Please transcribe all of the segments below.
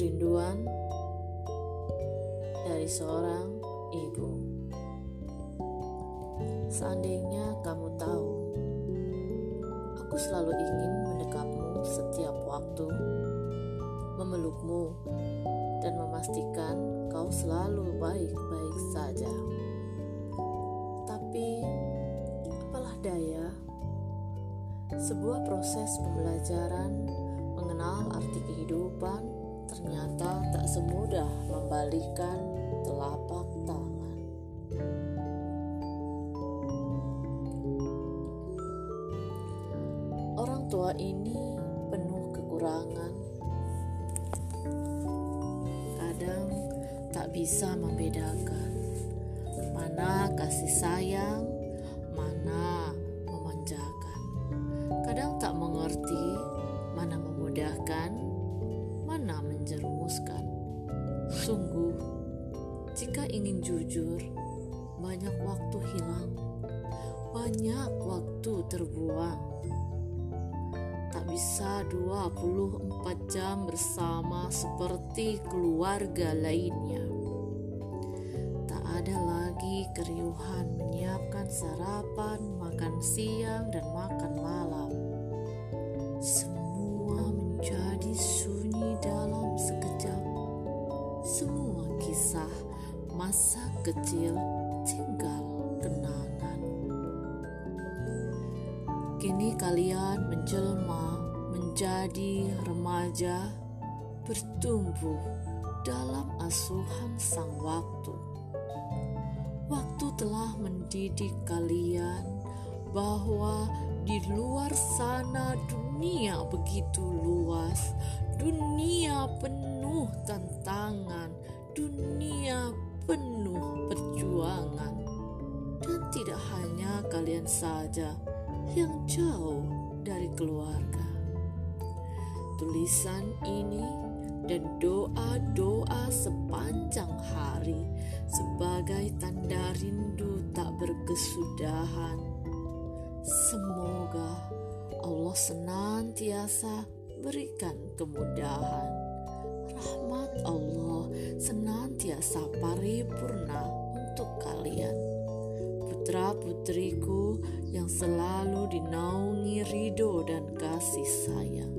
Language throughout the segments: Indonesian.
Kerinduan dari seorang ibu. Seandainya kamu tahu, aku selalu ingin mendekapmu setiap waktu, memelukmu, dan memastikan kau selalu baik-baik saja. Tapi, apalah daya, sebuah proses pembelajaran mengenal arti kehidupan ternyata tak semudah membalikan telapak tangan. Orang tua ini penuh kekurangan. Kadang tak bisa membedakan mana kasih sayang, mana memanjakan. Kadang tak mengerti ingin jujur, banyak waktu hilang, banyak waktu terbuang. Tak bisa 24 jam bersama seperti keluarga lainnya. Tak ada lagi keriuhan menyiapkan sarapan, makan siang, dan makan malam. Semua menjadi sunyi dalam kecil tinggal kenangan. Kini kalian menjelma menjadi remaja, bertumbuh dalam asuhan sang waktu. Waktu telah mendidik kalian bahwa di luar sana dunia begitu luas, dunia penuh tantangan, dunia penuh perjuangan, dan tidak hanya kalian saja yang jauh dari keluarga. Tulisan ini dan doa-doa sepanjang hari sebagai tanda rindu tak berkesudahan. Semoga Allah senantiasa berikan kemudahan. Rahmat Allah senantiasa paripurna untuk kalian putra-putriku yang selalu dinaungi ridho dan kasih sayang.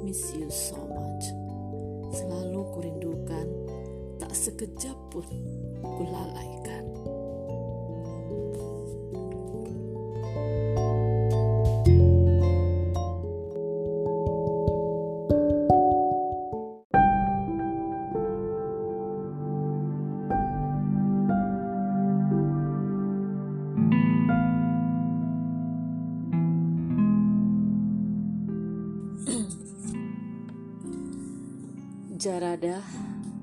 Miss you so much. Selalu kurindukan, tak sekejap pun kulalaikan. Jaradah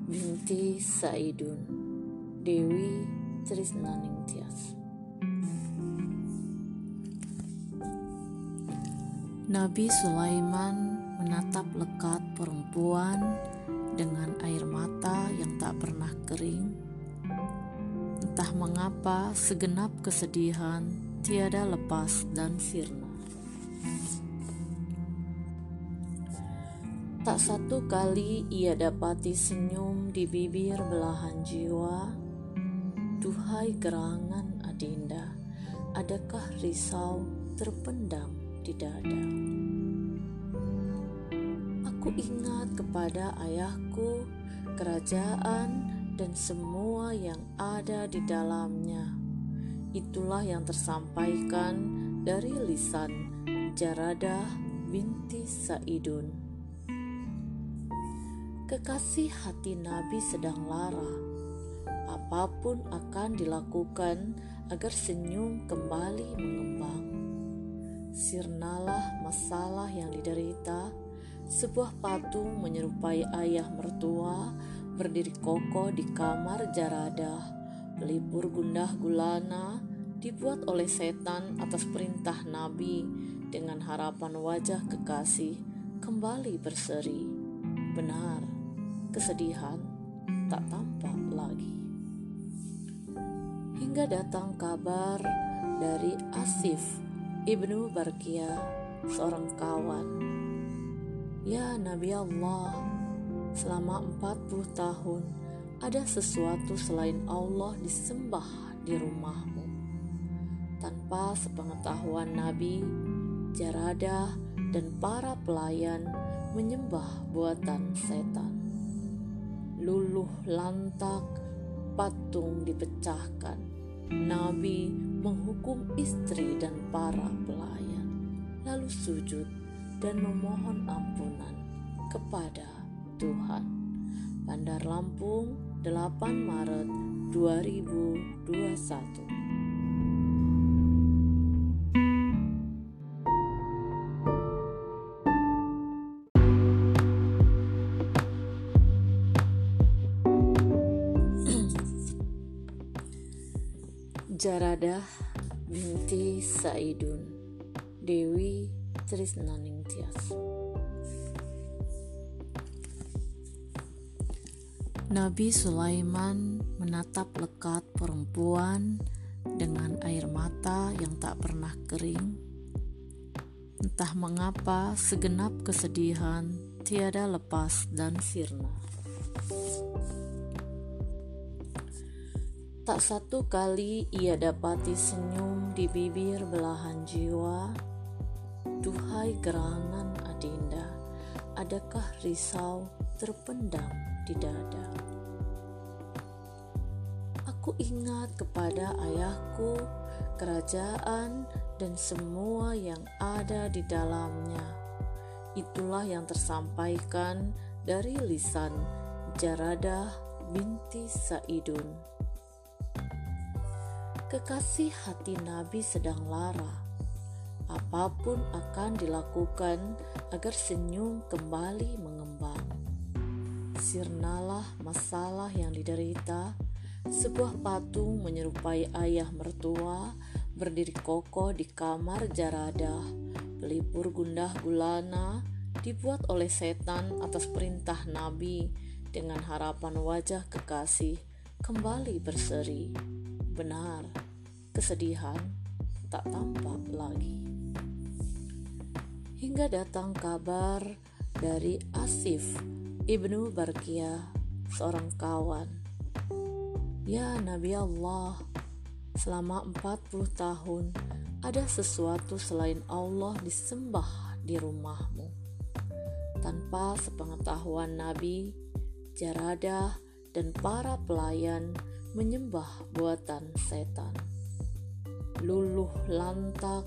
binti Saidun Dewi Trisnaningtyas Nabi Sulaiman menatap lekat perempuan dengan air mata yang tak pernah kering. Entah mengapa segenap kesedihan tiada lepas dan sirna. Tak satu kali ia dapati senyum di bibir belahan jiwa. Duhai gerangan adinda, adakah risau terpendam di dada? Aku ingat kepada ayahku, kerajaan, dan semua yang ada di dalamnya. Itulah yang tersampaikan dari lisan Jaradah binti Saidun. Kekasih hati Nabi sedang lara. Apa pun akan dilakukan agar senyum kembali mengembang. Sirnalah masalah yang diderita. Sebuah patung menyerupai ayah mertua berdiri kokoh di kamar jaradah. Pelipur gundah gulana dibuat oleh setan atas perintah Nabi dengan harapan wajah kekasih kembali berseri. Benar, kesedihan tak tampak lagi. Hingga datang kabar dari Asif ibnu Barkia, seorang kawan. Ya Nabi Allah, selama 40 tahun ada sesuatu selain Allah disembah di rumahmu. Tanpa sepengetahuan Nabi, Jaradah, dan para pelayan menyembah buatan setan. Luluh lantak, patung dipecahkan. Nabi menghukum istri dan para pelayan, lalu sujud dan memohon ampunan kepada Tuhan. Bandar Lampung, 8 Maret 2021. Jaradah binti Saidun Dewi Trisnaningtyas Nabi Sulaiman menatap lekat perempuan dengan air mata yang tak pernah kering. Entah mengapa segenap kesedihan tiada lepas dan sirna. Tak satu kali ia dapati senyum di bibir belahan jiwa. Duhai gerangan adinda, adakah risau terpendam di dada? Aku ingat kepada ayahku, kerajaan, dan semua yang ada di dalamnya. Itulah yang tersampaikan dari lisan Jaradah binti Saidun kekasih hati Nabi sedang lara. Apa pun akan dilakukan agar senyum kembali mengembang. Sirnalah masalah yang diderita, sebuah patung menyerupai ayah mertua berdiri kokoh di kamar jaradah, pelipur gundah gulana dibuat oleh setan atas perintah Nabi dengan harapan wajah kekasih kembali berseri benar, kesedihan tak tampak lagi. Hingga datang kabar dari Asif ibnu Barkia, seorang kawan. Ya Nabi Allah, selama 40 tahun ada sesuatu selain Allah disembah di rumahmu. Tanpa sepengetahuan Nabi, Jaradah, dan para pelayan menyembah buatan setan. Luluh lantak,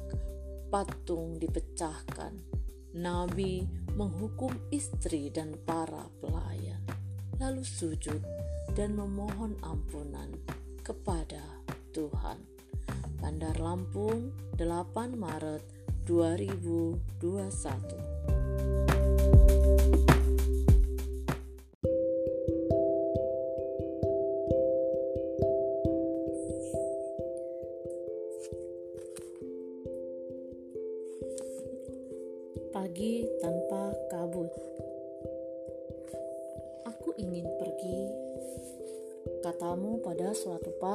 patung dipecahkan. Nabi menghukum istri dan para pelayan, lalu sujud dan memohon ampunan kepada Tuhan. Bandar Lampung, 8 Maret 2021.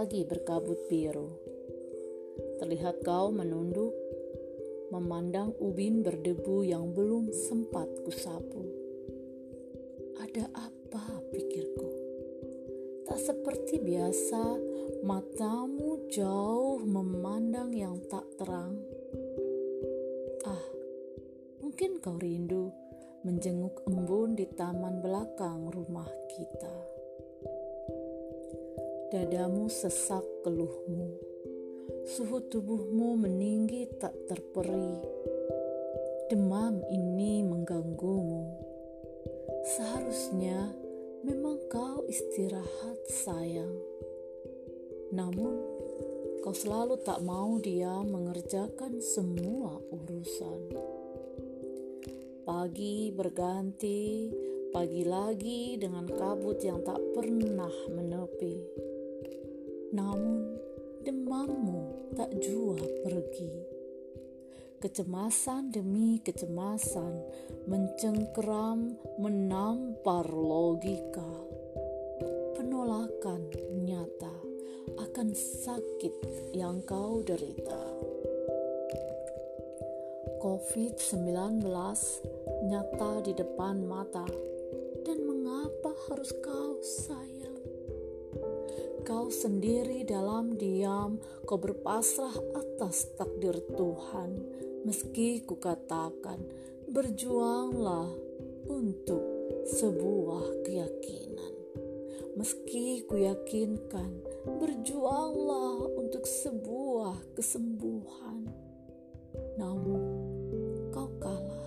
Pagi berkabut biru. Terlihat kau menunduk, memandang ubin berdebu yang belum sempat kusapu. Ada apa pikirku? Tak seperti biasa, matamu jauh memandang yang tak terang Mungkin kau rindu menjenguk embun di taman belakang rumah kita. Dadamu sesak keluhmu, suhu tubuhmu meninggi tak terperi. Demam ini mengganggumu. Seharusnya memang kau istirahat sayang. Namun kau selalu tak mau dia mengerjakan semua urusan. Pagi berganti, pagi lagi dengan kabut yang tak pernah menepi. Namun, demammu tak jua pergi. Kecemasan demi kecemasan mencengkeram, menampar logika. Penolakan nyata akan sakit yang kau derita. COVID-19 nyata di depan mata dan mengapa harus kau sayang. Kau sendiri dalam diam, kau berpasrah atas takdir Tuhan. Meski kukatakan, berjuanglah untuk sebuah keyakinan. Meski kuyakinkan, berjuanglah untuk sebuah kesembuhan. Namun, kau kalah.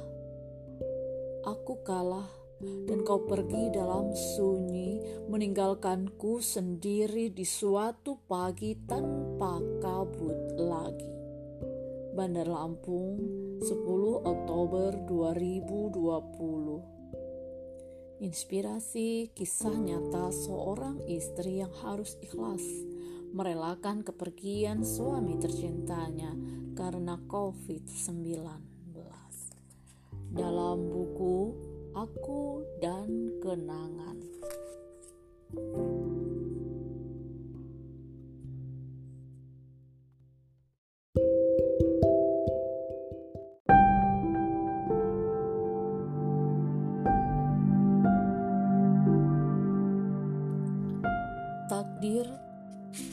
Aku kalah dan kau pergi dalam sunyi, meninggalkanku sendiri di suatu pagi tanpa kabut lagi. Bandar Lampung, 10 Oktober 2020. Inspirasi kisah nyata seorang istri yang harus ikhlas merelakan kepergian suami tercintanya karena COVID-19. Dalam buku aku dan kenangan. Takdir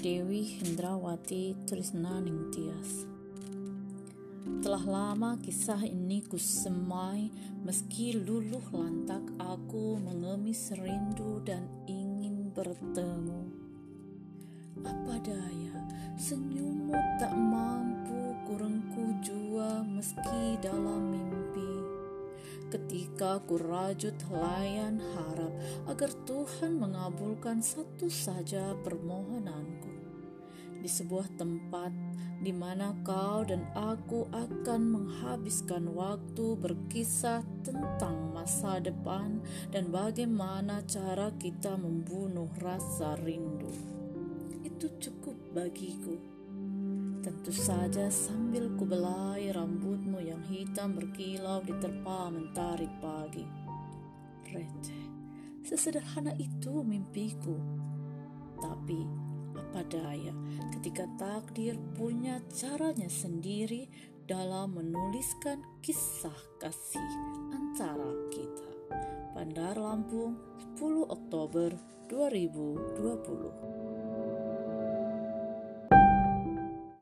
Dewi Hendrawati Trisna Ningtyas telah lama kisah ini kusemai meski luluh lantak aku mengemis rindu dan ingin bertemu. Apa daya, senyummu tak mampu kurengku jua meski dalam mimpi. Ketika ku rajut layan harap agar Tuhan mengabulkan satu saja permohonanku di sebuah tempat di mana kau dan aku akan menghabiskan waktu berkisah tentang masa depan dan bagaimana cara kita membunuh rasa rindu. Itu cukup bagiku. Tentu saja sambil kubelai rambutmu yang hitam berkilau diterpa mentari pagi. Receh, sesederhana itu mimpiku. Tapi apa daya ketika takdir punya caranya sendiri dalam menuliskan kisah kasih antara kita. Bandar Lampung, 10 Oktober 2020.